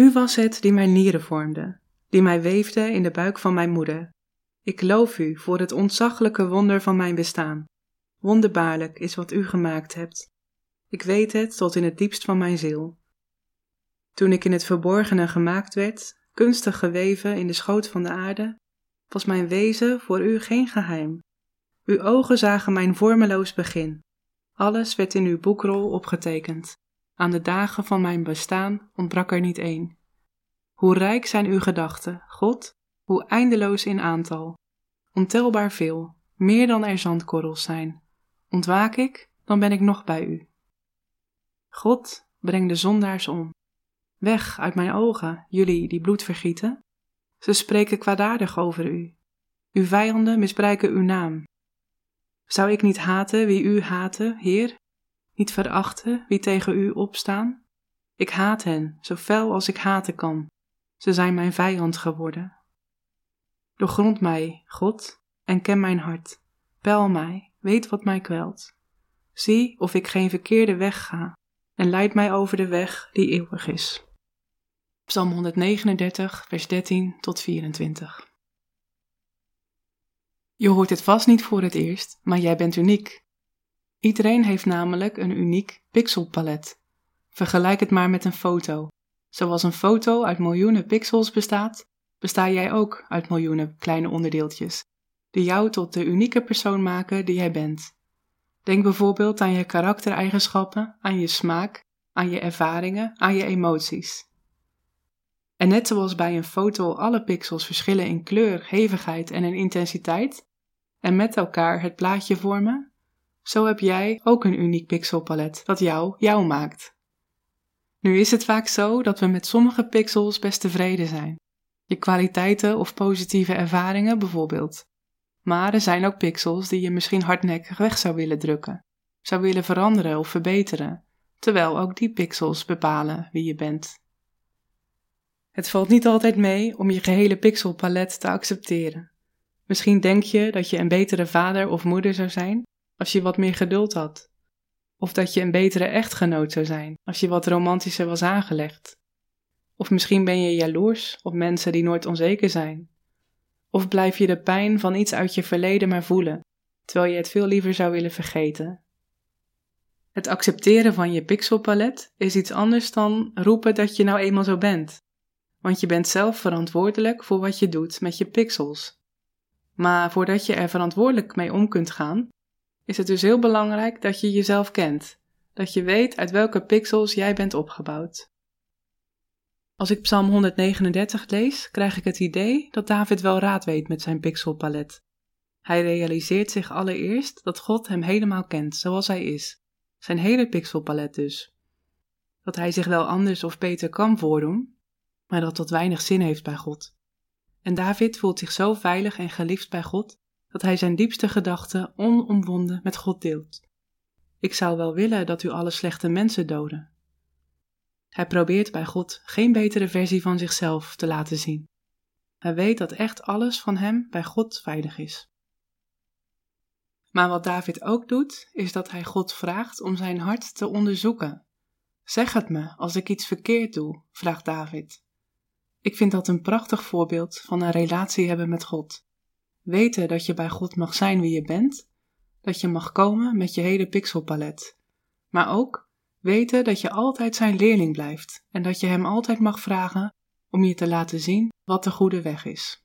U was het die mijn nieren vormde, die mij weefde in de buik van mijn moeder. Ik loof u voor het ontzaglijke wonder van mijn bestaan. Wonderbaarlijk is wat u gemaakt hebt. Ik weet het tot in het diepst van mijn ziel. Toen ik in het verborgene gemaakt werd, kunstig geweven in de schoot van de aarde, was mijn wezen voor u geen geheim. Uw ogen zagen mijn vormeloos begin. Alles werd in uw boekrol opgetekend. Aan de dagen van mijn bestaan ontbrak er niet één. Hoe rijk zijn uw gedachten, God, hoe eindeloos in aantal. Ontelbaar veel, meer dan er zandkorrels zijn. Ontwaak ik, dan ben ik nog bij u. God, breng de zondaars om. Weg uit mijn ogen, jullie die bloed vergieten. Ze spreken kwaadaardig over u. Uw vijanden misbruiken uw naam. Zou ik niet haten wie u haten, Heer? Niet verachten wie tegen u opstaan? Ik haat hen, zo fel als ik haten kan. Ze zijn mijn vijand geworden. Doorgrond mij, God, en ken mijn hart. Peil mij, weet wat mij kwelt. Zie of ik geen verkeerde weg ga, en leid mij over de weg die eeuwig is. Psalm 139, vers 13 tot 24. Je hoort het vast niet voor het eerst, maar jij bent uniek. Iedereen heeft namelijk een uniek pixelpalet. Vergelijk het maar met een foto. Zoals een foto uit miljoenen pixels bestaat, besta jij ook uit miljoenen kleine onderdeeltjes, die jou tot de unieke persoon maken die jij bent. Denk bijvoorbeeld aan je karaktereigenschappen, aan je smaak, aan je ervaringen, aan je emoties. En net zoals bij een foto alle pixels verschillen in kleur, hevigheid en in intensiteit, en met elkaar het plaatje vormen, zo heb jij ook een uniek pixelpalet dat jou jou maakt. Nu is het vaak zo dat we met sommige pixels best tevreden zijn. Je kwaliteiten of positieve ervaringen bijvoorbeeld. Maar er zijn ook pixels die je misschien hardnekkig weg zou willen drukken, zou willen veranderen of verbeteren, terwijl ook die pixels bepalen wie je bent. Het valt niet altijd mee om je gehele pixelpalet te accepteren. Misschien denk je dat je een betere vader of moeder zou zijn als je wat meer geduld had. Of dat je een betere echtgenoot zou zijn als je wat romantischer was aangelegd. Of misschien ben je jaloers op mensen die nooit onzeker zijn. Of blijf je de pijn van iets uit je verleden maar voelen, terwijl je het veel liever zou willen vergeten. Het accepteren van je pixelpalet is iets anders dan roepen dat je nou eenmaal zo bent. Want je bent zelf verantwoordelijk voor wat je doet met je pixels. Maar voordat je er verantwoordelijk mee om kunt gaan, is het dus heel belangrijk dat je jezelf kent, dat je weet uit welke pixels jij bent opgebouwd. Als ik Psalm 139 lees, krijg ik het idee dat David wel raad weet met zijn pixelpalet. Hij realiseert zich allereerst dat God hem helemaal kent zoals hij is, zijn hele pixelpalet dus. Dat hij zich wel anders of beter kan voordoen, maar dat dat weinig zin heeft bij God. En David voelt zich zo veilig en geliefd bij God dat hij zijn diepste gedachten onomwonden met God deelt. Ik zou wel willen dat u alle slechte mensen doden. Hij probeert bij God geen betere versie van zichzelf te laten zien. Hij weet dat echt alles van hem bij God veilig is. Maar wat David ook doet, is dat hij God vraagt om zijn hart te onderzoeken. Zeg het me als ik iets verkeerd doe, vraagt David. Ik vind dat een prachtig voorbeeld van een relatie hebben met God. Weten dat je bij God mag zijn wie je bent, dat je mag komen met je hele pixelpalet. Maar ook weten dat je altijd zijn leerling blijft en dat je hem altijd mag vragen om je te laten zien wat de goede weg is.